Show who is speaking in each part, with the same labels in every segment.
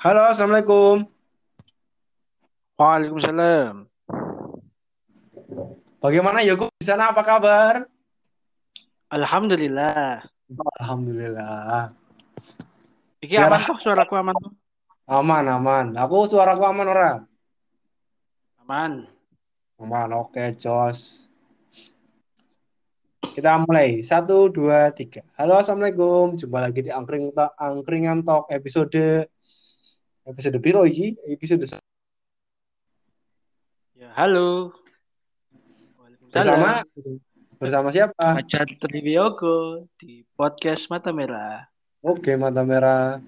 Speaker 1: Halo, Assalamualaikum.
Speaker 2: Waalaikumsalam.
Speaker 1: Bagaimana Yogo di sana? Apa kabar?
Speaker 2: Alhamdulillah.
Speaker 1: Alhamdulillah.
Speaker 2: Iki aman kok suaraku aman kok.
Speaker 1: Aman, aman. Aku suaraku aman ora?
Speaker 2: Aman.
Speaker 1: Aman, oke, Jos. Kita mulai. Satu, dua, tiga. Halo, Assalamualaikum. Jumpa lagi di Angkring Angkringan Talk episode episode piro iki? Episode
Speaker 2: Ya, halo.
Speaker 1: bersama bersama siapa?
Speaker 2: Ajar Triviyogo di podcast Mata Merah.
Speaker 1: Oke, mata merah.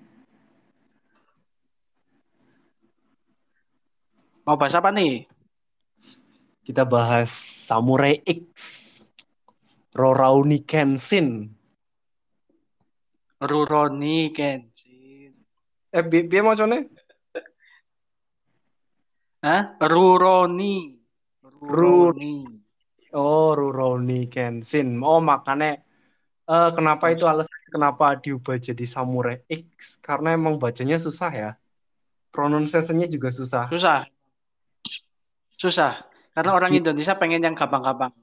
Speaker 2: Mau bahas apa nih?
Speaker 1: Kita bahas Samurai X. Rorauni Kenshin.
Speaker 2: Ruroni Kenshin.
Speaker 1: Eh, biar macamnya?
Speaker 2: Hah? Ruroni. Ruroni.
Speaker 1: Oh, Rurouni Kenshin. Oh, makanya eh, kenapa itu alasan kenapa diubah jadi Samurai X? Karena emang bacanya susah ya. Pronunciation-nya juga susah.
Speaker 2: Susah. Susah. Karena orang Indonesia pengen yang gampang-gampang.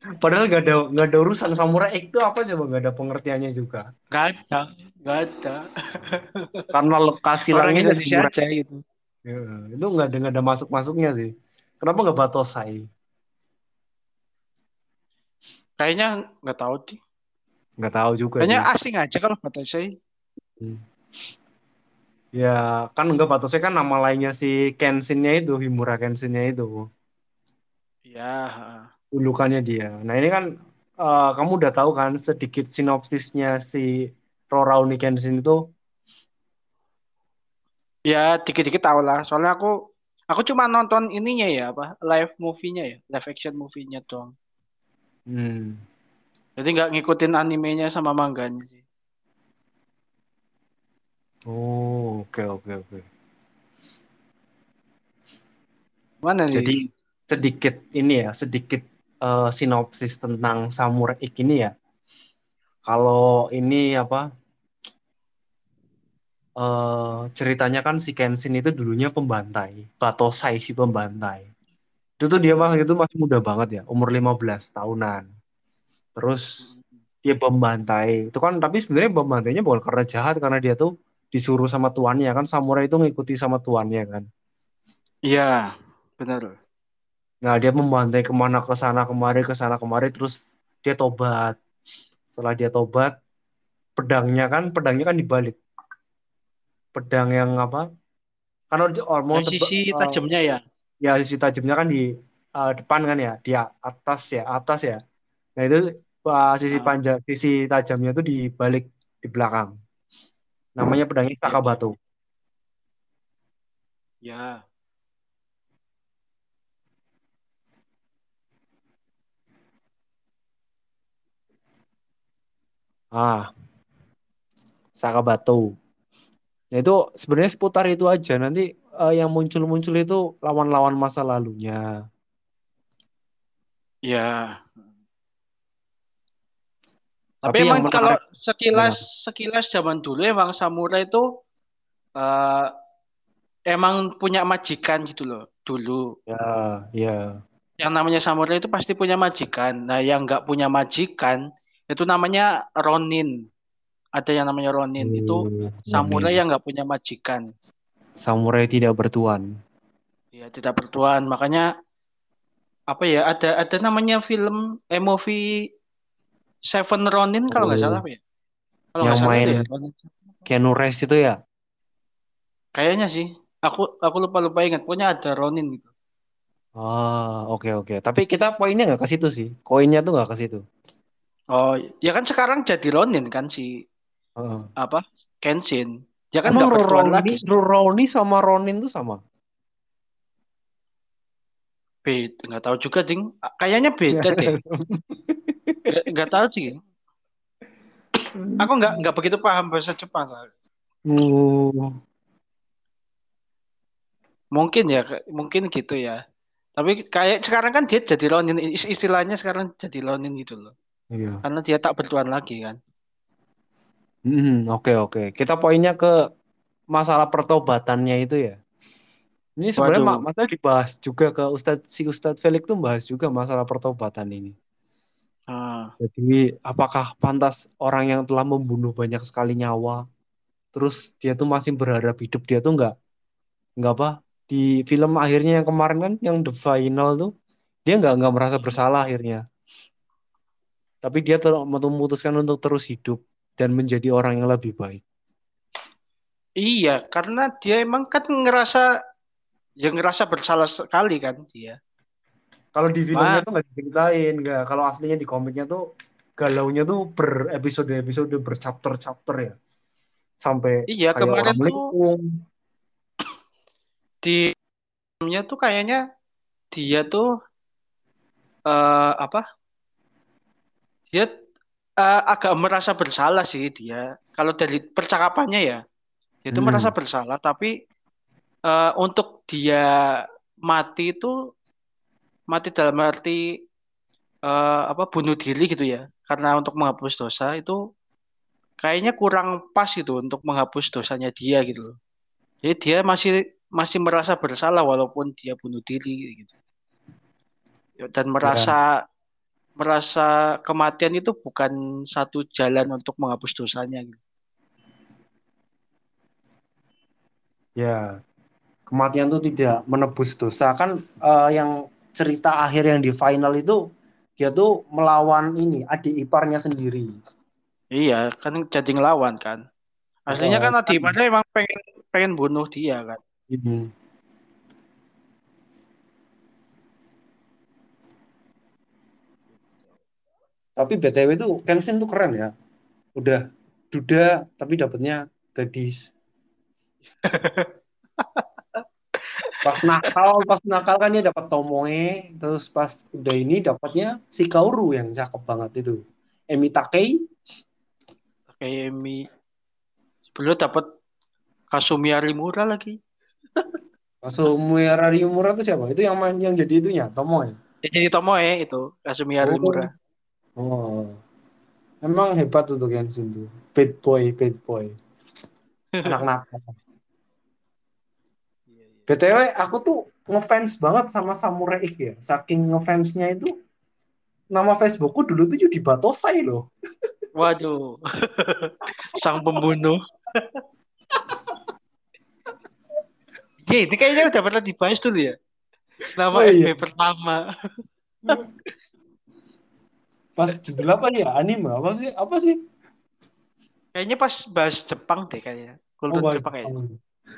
Speaker 1: Padahal gak ada gak ada urusan Samurai itu apa coba gak ada pengertiannya juga.
Speaker 2: Gak ada. Gak ada.
Speaker 1: Karena lokasi
Speaker 2: Orang
Speaker 1: langitnya
Speaker 2: Indonesia aja gitu.
Speaker 1: Ya, itu nggak ada nggak ada masuk-masuknya sih. Kenapa nggak Batosai?
Speaker 2: Kayaknya nggak tahu sih.
Speaker 1: Nggak tahu juga
Speaker 2: Kayaknya
Speaker 1: sih.
Speaker 2: asing aja kalau kata saya.
Speaker 1: Ya kan nggak Batosai kan nama lainnya si Kenshin-nya itu, Himura Kenshin-nya itu.
Speaker 2: Ya.
Speaker 1: Julukannya dia. Nah ini kan eh, kamu udah tahu kan sedikit sinopsisnya si Rurouni Kenshin itu.
Speaker 2: Ya dikit-dikit tahu lah. Soalnya aku aku cuma nonton ininya ya apa live movie-nya ya, live action movie-nya doang.
Speaker 1: Hmm.
Speaker 2: Jadi nggak ngikutin animenya sama manganya sih.
Speaker 1: Oh oke oke oke.
Speaker 2: Mana nih?
Speaker 1: Jadi sedikit ini ya sedikit eh, sinopsis tentang Samurai ini ya. Kalau ini apa? eh ceritanya kan si Kenshin itu dulunya pembantai, Batosai si pembantai. Itu tuh dia masih itu masih muda banget ya, umur 15 tahunan. Terus dia pembantai. Itu kan tapi sebenarnya pembantainya bukan karena jahat karena dia tuh disuruh sama tuannya kan samurai itu ngikuti sama tuannya kan.
Speaker 2: Iya, benar.
Speaker 1: Nah, dia membantai ke mana ke sana kemari ke sana kemari terus dia tobat. Setelah dia tobat, pedangnya kan pedangnya kan dibalik. Pedang yang apa? Karena dia-
Speaker 2: Yang
Speaker 1: tebak-
Speaker 2: sisi
Speaker 1: eh,
Speaker 2: tajamnya ya.
Speaker 1: ya sisi tajamnya kan di eh, depan kan ya, di atas ya, atas ya. Nah, itu eh, sisi
Speaker 2: Ah.
Speaker 1: panjang sisi tajamnya itu di balik di belakang. Namanya pedangnya Sakabato.
Speaker 2: Ya.
Speaker 1: Ah, Sakabato. Nah, itu sebenarnya seputar itu aja. Nanti eh, yang muncul-muncul itu lawan-lawan masa lalunya.
Speaker 2: Ya.
Speaker 1: Tapi
Speaker 2: Tapi emang kalau
Speaker 1: menarik
Speaker 2: sekilas sekilas zaman dulu emang samurai itu eh, emang punya majikan gitu loh dulu.
Speaker 1: ya, ya.
Speaker 2: Yang namanya samurai itu pasti punya majikan. Nah, yang nggak punya majikan itu namanya ronin. Ada yang namanya ronin itu
Speaker 1: Oh,
Speaker 2: samurai
Speaker 1: Ronin.
Speaker 2: yang nggak punya majikan.
Speaker 1: Samurai tidak bertuan.
Speaker 2: Ya, tidak bertuan. Makanya apa ya? Ada ada namanya film eh movie Seven Ronin kalau nggak
Speaker 1: Oh.
Speaker 2: salah ya? Kalau
Speaker 1: Yang main
Speaker 2: ya, Ronin.
Speaker 1: Keanu Reeves itu ya?
Speaker 2: Kayaknya sih. Aku aku lupa lupa ingat. Pokoknya ada Ronin gitu.
Speaker 1: Ah, oke oke. Tapi kita poinnya nggak ke situ sih. Koinnya tuh nggak ke situ.
Speaker 2: Oh, ya kan sekarang jadi Ronin kan si
Speaker 1: Heeh.
Speaker 2: apa? Kenshin. Ya kan
Speaker 1: Emang
Speaker 2: lagi.
Speaker 1: Rurouni sama Ronin tuh sama?
Speaker 2: Beda, nggak tahu juga, Ding. Kayaknya beda deh. Nggak, tahu sih. Aku nggak nggak begitu paham bahasa Jepang. soalnya.
Speaker 1: Uh,
Speaker 2: Mungkin ya, mungkin gitu ya. Tapi kayak sekarang kan dia jadi Ronin, is- istilahnya sekarang jadi Ronin gitu loh.
Speaker 1: Iya.
Speaker 2: Karena dia tak bertuan lagi kan.
Speaker 1: Hmm, oke oke. Kita poinnya ke masalah pertobatannya itu ya. Ini sebenarnya
Speaker 2: Waduh.
Speaker 1: masalah dibahas juga ke Ustadz si Ustadz Felix tuh bahas juga masalah pertobatan ini.
Speaker 2: Ah.
Speaker 1: Jadi apakah pantas orang yang telah membunuh banyak sekali nyawa, terus dia tuh masih berharap hidup dia tuh nggak nggak apa di film akhirnya yang kemarin kan yang the final tuh dia nggak nggak merasa bersalah akhirnya. Tapi dia ter- memutuskan untuk terus hidup dan menjadi orang yang lebih baik.
Speaker 2: Iya, karena dia emang kan ngerasa yang ngerasa bersalah sekali kan dia.
Speaker 1: Kalau di filmnya
Speaker 2: Ma-
Speaker 1: tuh nggak diceritain, nggak. Kalau aslinya di komiknya tuh galaunya tuh ber episode episode berchapter chapter ya, sampai
Speaker 2: Iya,
Speaker 1: kayak
Speaker 2: kemarin
Speaker 1: orang
Speaker 2: tuh
Speaker 1: melingkung.
Speaker 2: di filmnya tuh kayaknya dia tuh eh apa? Dia eh, agak merasa bersalah sih dia. Kalau dari percakapannya ya, dia tuh
Speaker 1: Hmm.
Speaker 2: merasa bersalah. Tapi eh, untuk dia mati itu mati dalam arti eh, apa bunuh diri gitu ya. Karena untuk menghapus dosa itu kayaknya kurang pas gitu untuk menghapus dosanya dia gitu loh. Jadi dia masih masih merasa bersalah walaupun dia bunuh diri gitu. Dan merasa merasa kematian itu bukan satu jalan untuk menghapus dosanya gitu.
Speaker 1: Ya, kematian tuh tidak menebus dosa kan eh, yang cerita akhir yang di final itu dia tuh melawan ini adik iparnya sendiri.
Speaker 2: Iya, kan jadi ngelawan kan. Aslinya
Speaker 1: Oh,
Speaker 2: kan Adi Iparnya emang pengen pengen bunuh dia kan.
Speaker 1: Hmm. Tapi BTW itu Kenshin tuh keren ya. Udah duda tapi dapatnya gadis. pas nakal, pas nakal kan dia dapat Tomoe, terus pas udah ini dapatnya si Kaoru yang cakep banget itu. Emi Takei,
Speaker 2: Kayak Emi sebelum dapat Kasumi Arimura lagi.
Speaker 1: Kasumi Arimura itu siapa? Itu yang main yang jadi itunya, Tomoe.
Speaker 2: Jadi Tomoe itu Kasumi Arimura.
Speaker 1: Oh. Emang hebat tuh tuh Kenshin tuh. Bad boy, bad boy. Anak nakal. BTW aku tuh ngefans banget sama Samurai X ya. Saking ngefansnya itu nama Facebookku dulu tuh Yudi Batosai loh.
Speaker 2: Waduh. Sang pembunuh. Ya, ini kayaknya udah pernah dibahas dulu ya. Nama
Speaker 1: Oh, iya.
Speaker 2: FB pertama.
Speaker 1: Pas judul apa ya? Anime apa sih? Apa sih?
Speaker 2: Kayaknya pas bahas Jepang deh kayaknya. Kultur
Speaker 1: bahas
Speaker 2: Jepang ya.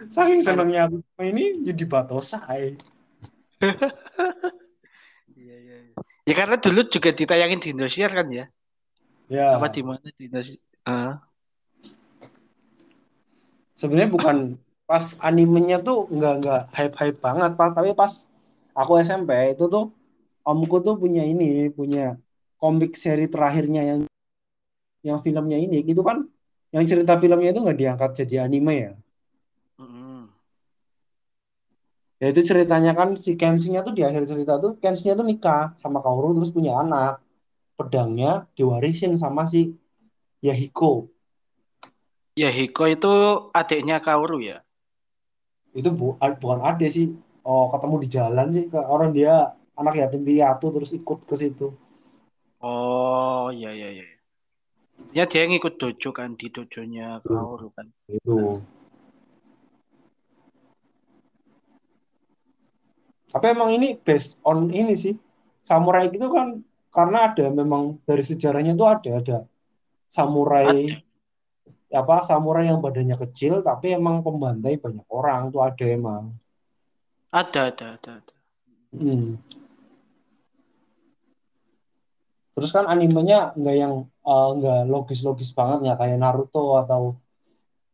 Speaker 1: Saking senengnya aku ini Yudi Batosai.
Speaker 2: Iya, iya, iya. Ya karena dulu juga ditayangin di Indosiar kan ya.
Speaker 1: Ya.
Speaker 2: Apa di mana di Indosiar? Ah.
Speaker 1: Sebenarnya bukan pas animenya tuh nggak nggak hype hype banget pas tapi pas aku SMP itu tuh omku tuh punya ini punya komik seri terakhirnya yang yang filmnya ini itu kan? Yang cerita filmnya itu nggak diangkat jadi anime ya?
Speaker 2: Mm-mm.
Speaker 1: ya itu ceritanya kan si Kenshinya tuh di akhir cerita tuh Kenshinya tuh nikah sama Kaoru terus punya anak. Pedangnya diwarisin sama si Yahiko.
Speaker 2: Ya Hiko itu adiknya Kaoru ya.
Speaker 1: itu bu bukan ade sih. Oh ketemu di jalan sih ke orang dia anak yatim piatu terus ikut ke situ
Speaker 2: Oh, iya iya iya. Ya dia ngikut dojo kan di dojonya Kaoru kan.
Speaker 1: itu tapi emang ini based on ini sih samurai itu kan karena ada memang dari sejarahnya tuh ada ada samurai apa samurai yang badannya kecil tapi emang pembantai banyak orang tuh ada emang
Speaker 2: Ada ada ada. ada.
Speaker 1: Hmm. Terus kan animenya nggak yang eh, nggak logis-logis banget ya kayak Naruto atau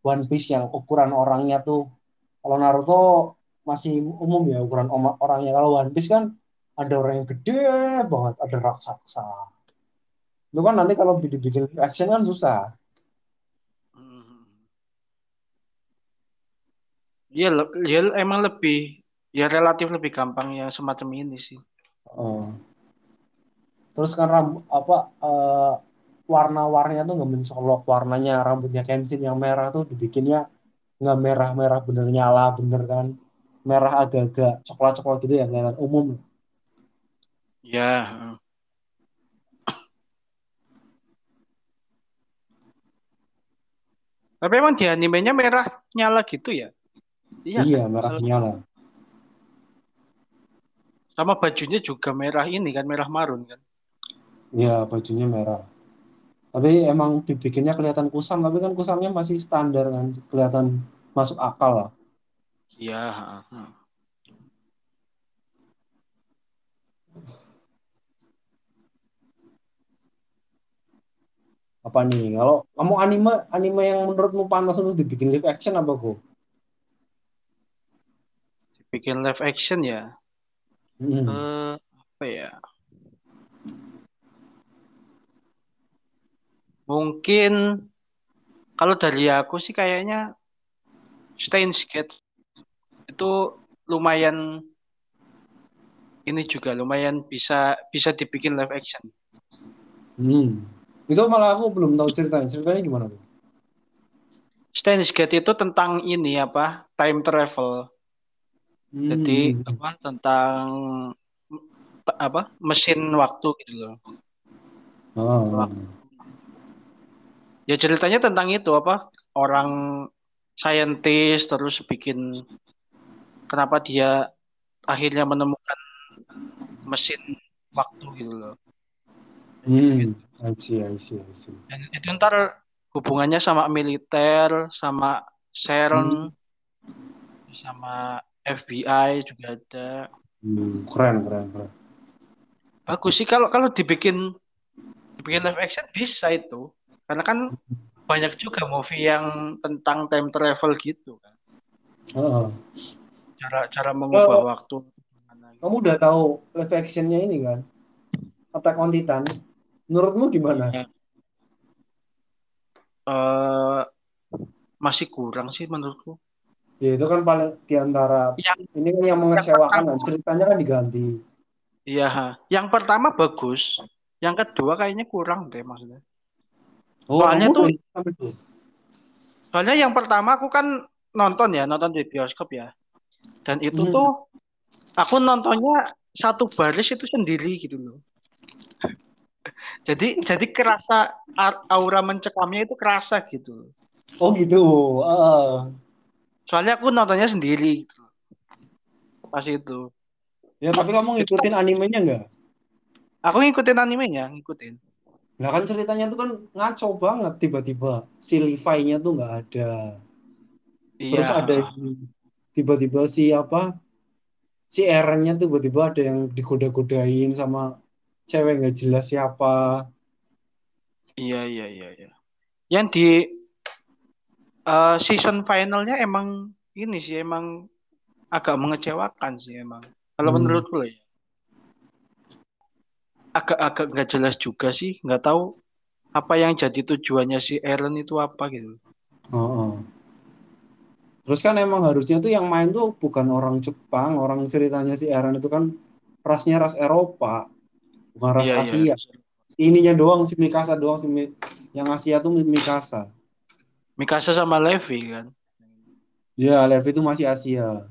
Speaker 1: One Piece yang ukuran orangnya tuh. Kalau Naruto masih umum ya ukuran orangnya. Kalau One Piece kan ada orang yang gede banget ada raksasa. Itu kan nanti kalau dibikin action kan susah.
Speaker 2: Le- ya emang lebih ya relatif lebih gampang yang semacam ini sih.
Speaker 1: Oh. Terus kan rambut apa eh, warna-warnanya tuh nggak mencolok warnanya rambutnya Kenshin yang merah tuh dibikinnya nggak merah-merah bener nyala bener kan merah agak-agak coklat-coklat gitu ya kelihatan umum
Speaker 2: Ya. Tapi emang di animenya merah nyala gitu ya?
Speaker 1: iya,
Speaker 2: kan?
Speaker 1: merah nyala
Speaker 2: Sama bajunya juga merah ini kan, merah marun kan?
Speaker 1: Iya bajunya merah tapi emang dibikinnya kelihatan kusam tapi kan kusamnya masih standar kan kelihatan masuk akal lah
Speaker 2: Iya.
Speaker 1: apa nih kalau kamu anime anime yang menurutmu pantas untuk dibikin live action apa kok
Speaker 2: Bikin live action ya.
Speaker 1: Hmm.
Speaker 2: Eh, apa ya? Mungkin kalau dari aku sih kayaknya Steins Gate itu lumayan ini juga lumayan bisa bisa dibikin live action.
Speaker 1: Hmm. Itu malah aku belum tahu ceritanya. Ceritanya gimana?
Speaker 2: Steins Gate itu tentang ini apa? Time travel.
Speaker 1: Hmm.
Speaker 2: Jadi apa tentang apa? Mesin waktu gitu loh.
Speaker 1: Oh.
Speaker 2: Ya ceritanya tentang itu apa? Orang saintis terus bikin kenapa dia akhirnya menemukan mesin waktu gitu loh.
Speaker 1: Hmm. I see, I see, I see.
Speaker 2: Dan itu ntar hubungannya sama militer, sama CERN, sama FBI juga ada.
Speaker 1: Hmm. Keren, keren, keren.
Speaker 2: Bagus sih kalau kalau dibikin dibikin live action bisa itu. Karena kan banyak juga movie yang tentang time travel gitu kan.
Speaker 1: Heeh.
Speaker 2: Cara cara mengubah
Speaker 1: Oh.
Speaker 2: waktu.
Speaker 1: Kamu udah tahu live actionnya ini kan? Attack on Titan. Menurutmu gimana?
Speaker 2: Iya. Eh, masih kurang sih menurutku.
Speaker 1: Ya itu kan paling di antara
Speaker 2: Yang
Speaker 1: ini kan yang mengecewakan
Speaker 2: yang.
Speaker 1: Ceritanya kan diganti.
Speaker 2: iya, yang pertama bagus, yang kedua kayaknya kurang deh maksudnya.
Speaker 1: Oh,
Speaker 2: Soalnya tuh-. Soalnya yang pertama aku kan nonton ya, nonton di bioskop ya. Dan itu
Speaker 1: Hmm.
Speaker 2: tuh aku nontonnya satu baris itu sendiri gitu loh. Jadi jadi kerasa aura mencekamnya itu kerasa gitu.
Speaker 1: Oh gitu. Ah.
Speaker 2: Soalnya aku nontonnya sendiri gitu. Pas itu.
Speaker 1: Ya tapi kamu ngikutin animenya nggak?
Speaker 2: Aku ngikutin animenya, ngikutin.
Speaker 1: Nah kan ceritanya tuh kan ngaco banget tiba-tiba si Levi-nya tuh nggak ada. Terus
Speaker 2: Iya.
Speaker 1: ada yang- tiba-tiba si apa? Si Eren-nya tuh tiba-tiba ada yang digoda-godain sama cewek nggak jelas siapa.
Speaker 2: Iya, iya, iya, iya. Yang di eh, season finalnya emang ini sih emang agak mengecewakan sih emang. Kalau
Speaker 1: Hmm.
Speaker 2: menurutku lah ya. Agak-agak nggak jelas juga sih, nggak tahu apa yang jadi tujuannya si Eren itu apa gitu.
Speaker 1: Oh, oh. Terus kan emang harusnya tuh yang main tuh bukan orang Jepang, orang ceritanya si Eren itu kan rasnya ras Eropa, bukan ras
Speaker 2: Iya, iya.
Speaker 1: Asia. Ininya doang si Mikasa doang si Mi- yang Asia tuh Mikasa.
Speaker 2: Mikasa sama Levi kan.
Speaker 1: Ya, Levi itu masih Asia.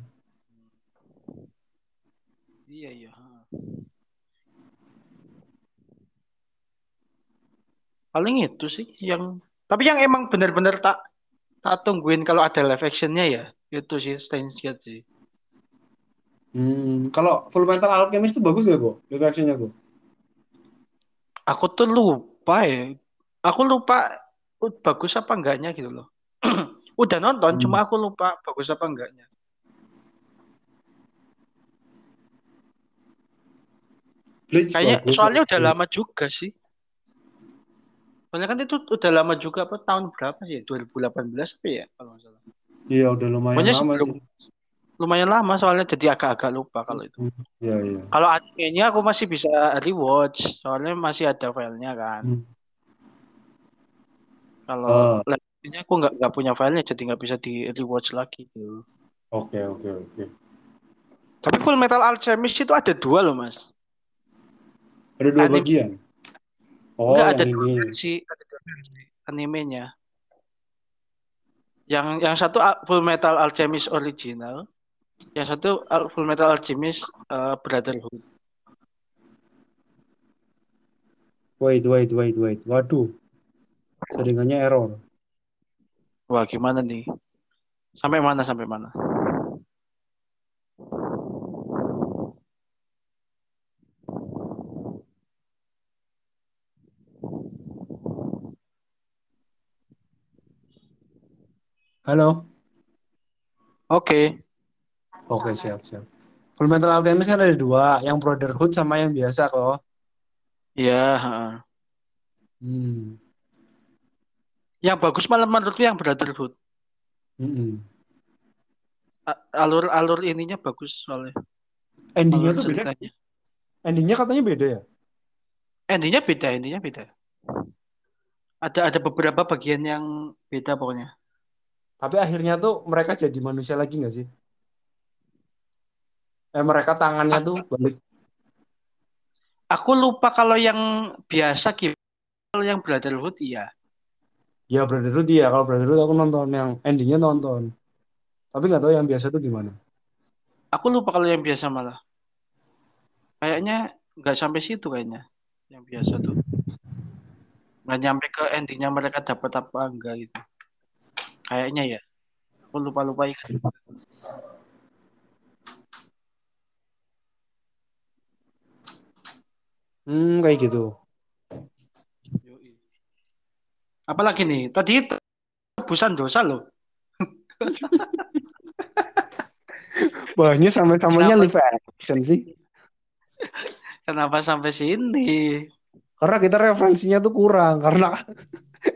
Speaker 2: Iya, iya. Paling itu sih yang tapi yang emang benar-benar tak tak tungguin kalau ada live actionnya ya itu sih Steins Gate sih.
Speaker 1: Hmm, kalau Full Metal Alchemist itu bagus gak kok? Live actionnya kok?
Speaker 2: Aku tuh lupa ya. Aku lupa uh, bagus apa enggaknya gitu loh. Udah nonton,
Speaker 1: Hmm.
Speaker 2: cuma aku lupa bagus apa enggaknya.
Speaker 1: Bleach
Speaker 2: Kayaknya
Speaker 1: bagus.
Speaker 2: soalnya udah lama juga sih. Soalnya kan itu udah lama juga apa tahun berapa sih? 2018 apa ya kalau nggak salah.
Speaker 1: Iya, udah lumayan
Speaker 2: Pokoknya
Speaker 1: lama
Speaker 2: sebelum-
Speaker 1: sih.
Speaker 2: Lumayan lama soalnya jadi agak-agak lupa kalau itu.
Speaker 1: Iya, iya.
Speaker 2: Kalau animenya aku masih bisa rewatch, soalnya masih ada filenya kan.
Speaker 1: Hmm.
Speaker 2: Kalau
Speaker 1: Oh.
Speaker 2: live-nya aku nggak nggak punya filenya, jadi nggak bisa di rewatch lagi gitu.
Speaker 1: Oke, oke, oke.
Speaker 2: Tapi Full Metal Alchemist itu ada dua loh mas.
Speaker 1: Ada dua
Speaker 2: Anim-
Speaker 1: bagian. Oh,
Speaker 2: Nggak ada dua versi, ada dua versi animenya. Yang yang satu Full Metal Alchemist original, yang satu Full Metal Alchemist eh, Brotherhood.
Speaker 1: Wait, wait, wait, wait. Waduh. Jaringannya error.
Speaker 2: Wah, gimana nih? Sampai mana sampai mana?
Speaker 1: Halo?
Speaker 2: Oke.
Speaker 1: Oke, siap, siap. Full Metal Alchemist kan ada dua. Yang Brotherhood sama yang biasa kok.
Speaker 2: Iya.
Speaker 1: Hmm.
Speaker 2: Yang bagus malah menurutku yang Brotherhood.
Speaker 1: Mm-mm.
Speaker 2: A- Alur-alur ininya bagus soalnya.
Speaker 1: Endingnya
Speaker 2: Alur
Speaker 1: tuh beda. Endingnya katanya beda ya?
Speaker 2: Endingnya beda, endingnya beda. Ada ada beberapa bagian yang beda pokoknya.
Speaker 1: Tapi akhirnya tuh mereka jadi manusia lagi nggak sih? Eh mereka tangannya tuh balik.
Speaker 2: Aku lupa kalau yang biasa gimana. Kalau yang Brotherhood iya.
Speaker 1: Ya Brotherhood iya. Kalau Brotherhood aku nonton yang endingnya nonton. Tapi nggak tahu yang biasa tuh gimana.
Speaker 2: Aku lupa kalau yang biasa malah. Kayaknya nggak sampai situ kayaknya. Yang biasa tuh. Nggak nyampe ke endingnya mereka dapat apa enggak gitu. Kayaknya ya. Aku lupa-lupa ingat.
Speaker 1: Hmm kayak gitu.
Speaker 2: Apalagi nih? Tadi tebusan dosa loh.
Speaker 1: Bahnya sama-samanya
Speaker 2: Kenapa?
Speaker 1: live action sih.
Speaker 2: Kenapa sampai sini?
Speaker 1: Karena kita referensinya tuh kurang. Karena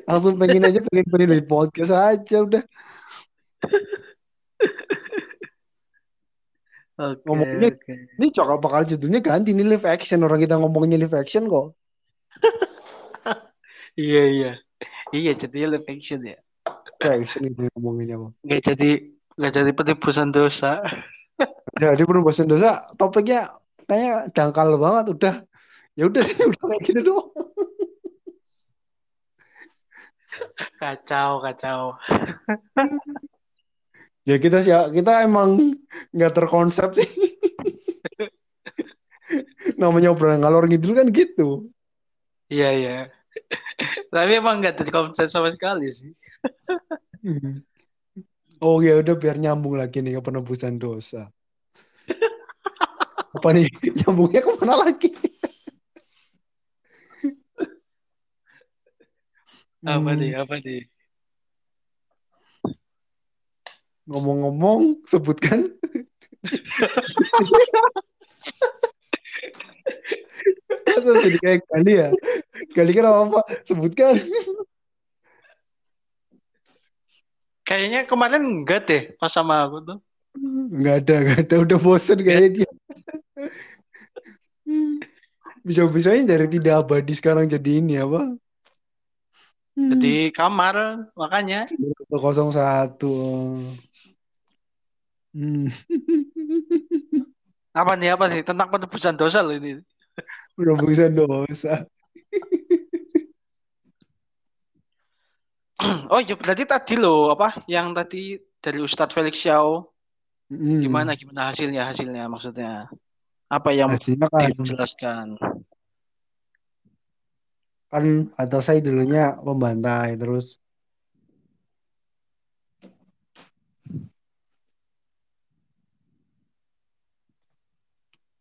Speaker 1: langsung pengen aja pengen pengen dari podcast aja udah.
Speaker 2: Oke,
Speaker 1: Ngomongnya-
Speaker 2: oke.
Speaker 1: Ini cokal bakal judulnya ganti nih live action. Orang kita ngomongnya live action kok.
Speaker 2: Iya, iya. Iya, jadinya live action ya.
Speaker 1: Live action itu ngomonginnya mah.
Speaker 2: Nggak jadi nggak jadi penebusan dosa.
Speaker 1: Jadi perubahan dosa topiknya kayaknya dangkal banget udah. Ya udah sih udah kayak gitu doang.
Speaker 2: Kacau, kacau.
Speaker 1: Ya kita sih kita emang nggak terkonsep sih. Namanya obrolan ngalor ngidul kan gitu.
Speaker 2: Iya, iya. Tapi emang nggak jadi konsep sama sekali sih.
Speaker 1: Oh ya udah biar nyambung lagi nih ke penebusan dosa. Apa nih? Nyambungnya ke mana lagi?
Speaker 2: Apa
Speaker 1: Hmm,
Speaker 2: nih, apa nih?
Speaker 1: Ngomong-ngomong, sebutkan. Langsung jadi kayak kali ya. Kali kan apa-apa, sebutkan.
Speaker 2: Kayaknya kemarin enggak deh pas sama aku tuh.
Speaker 1: Nggak ada, nggak ada. Udah bosen kayaknya dia. Bisa-bisanya dari tidak abadi sekarang jadi ini apa?
Speaker 2: Jadi kamar, makanya.
Speaker 1: 01. Hmm.
Speaker 2: Apa nih, apa nih? Tentang penebusan dosa loh ini.
Speaker 1: Penebusan dosa.
Speaker 2: Oh iya, berarti tadi loh, apa? Yang tadi dari Ustadz Felix Xiao,
Speaker 1: Hmm.
Speaker 2: gimana, gimana hasilnya, hasilnya maksudnya? Apa yang
Speaker 1: Hasilnya kan,
Speaker 2: dijelaskan?
Speaker 1: Kan atau saya dulunya pembantai terus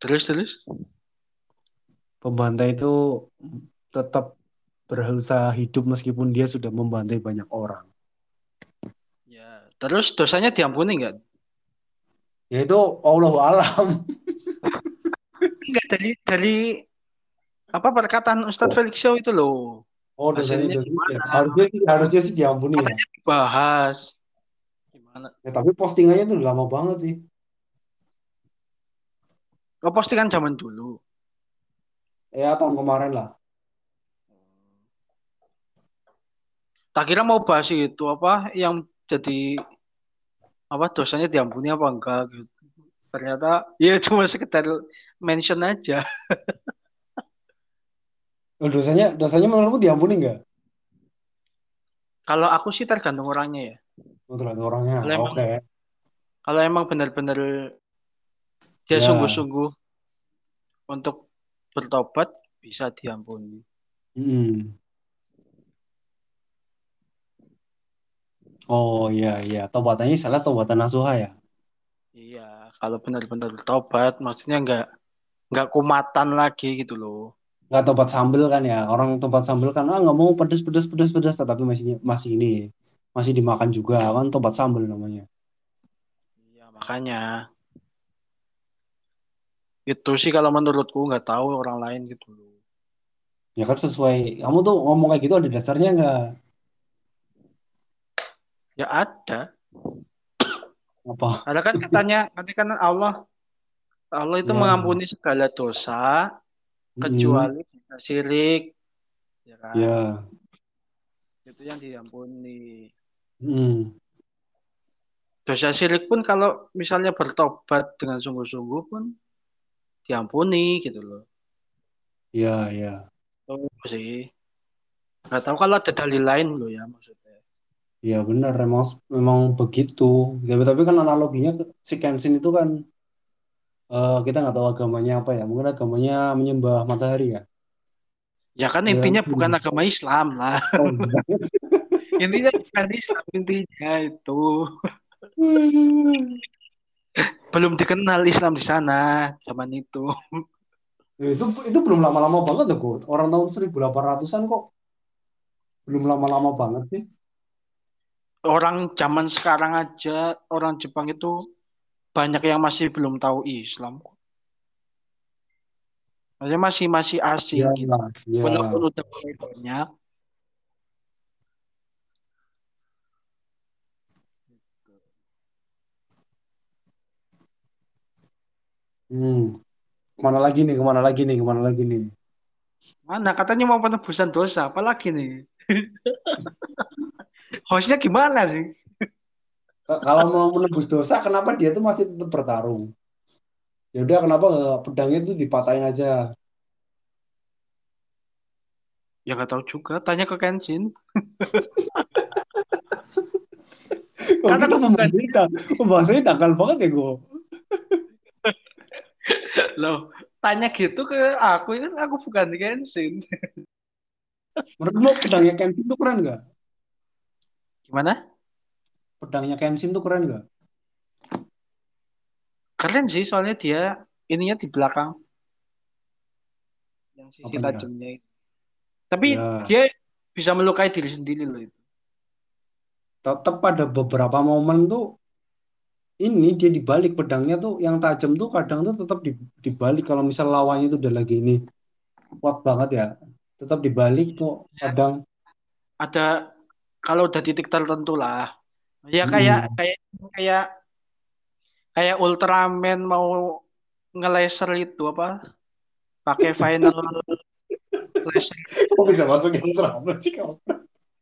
Speaker 2: Terus, terus?
Speaker 1: pembantai itu tetap berusaha hidup meskipun dia sudah membantai banyak orang.
Speaker 2: Ya, terus dosanya diampuni nggak?
Speaker 1: Yaitu Allah alam.
Speaker 2: Enggak dari dari apa perkataan Ustadz Felix Xiao itu loh
Speaker 1: Oh,
Speaker 2: Hasilnya
Speaker 1: dosanya
Speaker 2: gimana?
Speaker 1: dosanya. Harusnya sih harusnya sih diampuni ya.
Speaker 2: dibahas gimana?
Speaker 1: Ya, tapi postingannya tuh lama banget sih.
Speaker 2: Oh, postingan zaman dulu.
Speaker 1: Ya tahun kemarin lah.
Speaker 2: Tak kira mau bahas itu apa yang jadi apa dosanya diampuni apa enggak gitu. Ternyata ya cuma sekedar mention aja.
Speaker 1: Oh, dosanya dosanya menurutmu diampuni nggak?
Speaker 2: Kalau aku sih tergantung orangnya ya.
Speaker 1: Oh, tergantung orangnya. Oke.
Speaker 2: kalau emang benar-benar dia
Speaker 1: Ya.
Speaker 2: sungguh-sungguh untuk bertobat bisa diampuni.
Speaker 1: Mm. Oh iya iya. Tobatannya salah tobatan nasuha ya.
Speaker 2: Iya, kalau benar-benar bertobat maksudnya nggak nggak kumatan lagi gitu loh.
Speaker 1: Nggak tobat sambel kan ya. Orang tobat sambel kan ah nggak mau pedes pedes pedes pedes tapi masih masih ini masih dimakan juga kan tobat sambel namanya.
Speaker 2: Iya, makanya itu sih kalau menurutku nggak tahu orang lain gitu loh.
Speaker 1: Ya kan sesuai kamu tuh ngomong kayak gitu ada dasarnya nggak?
Speaker 2: Ya ada.
Speaker 1: Apa?
Speaker 2: Ada kan katanya, nanti kan Allah Allah itu
Speaker 1: Ya.
Speaker 2: mengampuni segala dosa. Kecuali dosa syirik. Ya kan?
Speaker 1: Ya.
Speaker 2: Itu yang diampuni.
Speaker 1: Mm.
Speaker 2: Dosa syirik pun kalau misalnya bertobat dengan sungguh-sungguh pun diampuni gitu loh.
Speaker 1: Ya ya.
Speaker 2: Itu sih. Nggak tahu kalau ada dalil lain loh ya maksudnya.
Speaker 1: Ya benar memang memang begitu. Tapi tapi kan analoginya si Kenshin itu kan eh, kita nggak tahu agamanya apa ya. Mungkin agamanya menyembah matahari ya.
Speaker 2: Ya kan
Speaker 1: Ya.
Speaker 2: intinya bukan agama Islam lah.
Speaker 1: Oh.
Speaker 2: Intinya bukan Islam intinya itu. Belum dikenal Islam di sana zaman itu.
Speaker 1: Ya, itu itu belum lama-lama banget loh, kok. Orang tahun 1800-an kok belum lama-lama banget sih.
Speaker 2: Orang zaman sekarang aja orang Jepang itu banyak yang masih belum tahu Islam. Maksudnya masih masih asing
Speaker 1: Ya,
Speaker 2: gitu.
Speaker 1: ya.
Speaker 2: Walaupun udah banyak.
Speaker 1: Hmm. Ke mana lagi nih? Ke mana lagi nih? Ke mana lagi nih?
Speaker 2: Mana katanya mau penebusan dosa, apalagi nih? Hostnya gimana sih?
Speaker 1: Kalau mau menebus dosa, kenapa dia tuh masih tetap bertarung? Ya udah, kenapa nggak pedangnya tuh dipatahin aja?
Speaker 2: Ya nggak tahu juga, tanya ke Kenshin. Karena
Speaker 1: kita
Speaker 2: aku bukan-
Speaker 1: pembahasannya, dangkal banget ya, gue.
Speaker 2: Loh, tanya gitu ke aku, kan aku bukan Kenshin.
Speaker 1: Menurutmu pedangnya Kenshin tuh keren nggak?
Speaker 2: Gimana?
Speaker 1: Pedangnya Kenshin tuh keren nggak?
Speaker 2: Keren sih, soalnya dia ininya di belakang. Yang sisi
Speaker 1: Apanya?
Speaker 2: tajamnya itu. Tapi
Speaker 1: Ya.
Speaker 2: dia bisa melukai diri sendiri loh itu.
Speaker 1: Tetap pada beberapa momen tuh ini dia dibalik pedangnya tuh yang tajam tuh kadang tuh tetap di- dibalik kalau misal lawannya tuh udah lagi ini kuat banget ya tetap dibalik kok kadang
Speaker 2: Ada kalau udah titik tertentu lah. Ya kayak
Speaker 1: Hmm.
Speaker 2: kayak kayak kayak Ultraman mau ngelaser itu apa? Pakai final laser.
Speaker 1: kok bisa masuk terang sih kamu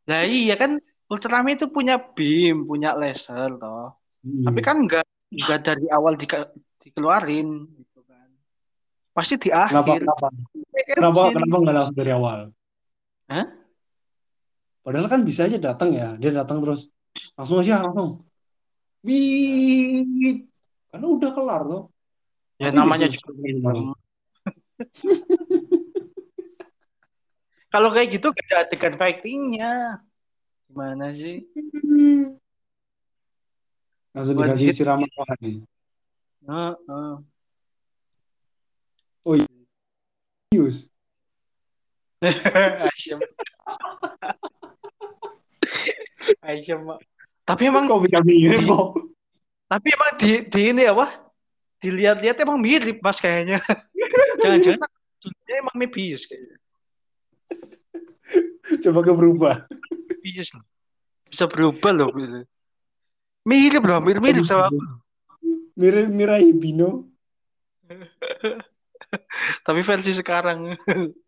Speaker 2: Nah iya kan Ultraman itu punya beam, punya laser toh.
Speaker 1: Hmm.
Speaker 2: Tapi kan enggak enggak dari awal dika- dikeluarin gitu kan. Pasti di
Speaker 1: kenapa
Speaker 2: akhir.
Speaker 1: kenapa
Speaker 2: Ya kan,
Speaker 1: kenapa
Speaker 2: Jin?
Speaker 1: kenapa nggak langsung dari awal
Speaker 2: Hah?
Speaker 1: padahal kan bisa aja datang ya dia datang terus langsung aja langsung Wih, karena udah kelar loh.
Speaker 2: Ya
Speaker 1: Tapi
Speaker 2: namanya
Speaker 1: disusul
Speaker 2: juga
Speaker 1: film.
Speaker 2: Kalau kayak gitu gak ada adegan fightingnya. Gimana sih?
Speaker 1: Langsung
Speaker 2: One
Speaker 1: dikasih siraman rohani.
Speaker 2: Heeh.
Speaker 1: Yus.
Speaker 2: Asyam. Mak. Tapi emang
Speaker 1: Kok bisa mirip kok?
Speaker 2: tapi emang di, di ini apa? Dilihat-lihat emang mirip Mas kayaknya. Jangan-jangan dia emang Mebius kayaknya.
Speaker 1: Coba ke berubah.
Speaker 2: Mebius loh. Bisa berubah loh. gitu. Mirip loh, mirip-mirip sama aku.
Speaker 1: Mirip Mirai Bino.
Speaker 2: Tapi versi sekarang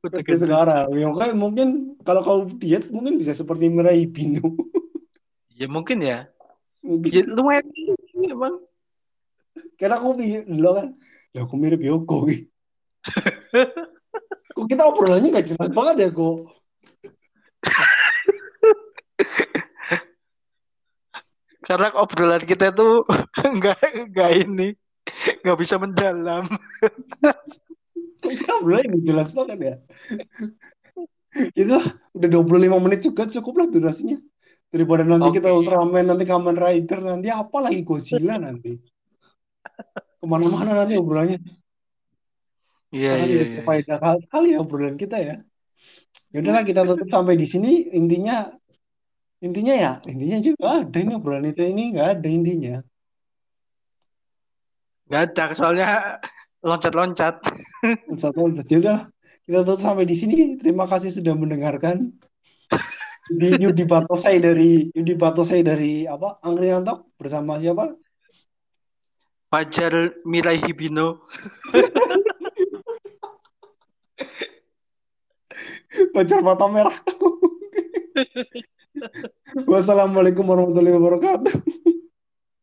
Speaker 2: ganti.
Speaker 1: sekarang. Ya, mungkin kalau kau diet mungkin bisa seperti Mirai Bino.
Speaker 2: Ya mungkin ya.
Speaker 1: Mungkin.
Speaker 2: Ya, lumayan emang.
Speaker 1: Karena aku pikir dulu kan, ya aku mirip Yoko. kok kita obrolannya gak jelas banget ya kok.
Speaker 2: karena obrolan kita tuh nggak nggak ini nggak bisa mendalam
Speaker 1: kita belum jelas banget ya itu udah 25 menit juga cukup lah durasinya daripada nanti kita
Speaker 2: Oke.
Speaker 1: Ultraman nanti Kamen Rider nanti apa lagi? Godzilla nanti. Ke mana-mana nanti obrolannya.
Speaker 2: Iya
Speaker 1: sangat
Speaker 2: iya
Speaker 1: tidak
Speaker 2: iya.
Speaker 1: berfaedah kali- ya obrolan kita ya. Ya udahlah kita tutup sampai di sini. Intinya intinya ya intinya juga ada ini obrolan itu. Ini nggak ada intinya.
Speaker 2: Nggak ada soalnya loncat-loncat.
Speaker 1: Satu ya udah kita tutup sampai di sini. Terima kasih sudah mendengarkan di Yudi Batosai dari Yudi Batosai dari apa? Angkringan Talk bersama siapa?
Speaker 2: Fajar Mirai Hibino.
Speaker 1: Pacar mata merah. Wassalamualaikum warahmatullahi wabarakatuh.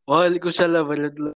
Speaker 2: Waalaikumsalam warahmatullahi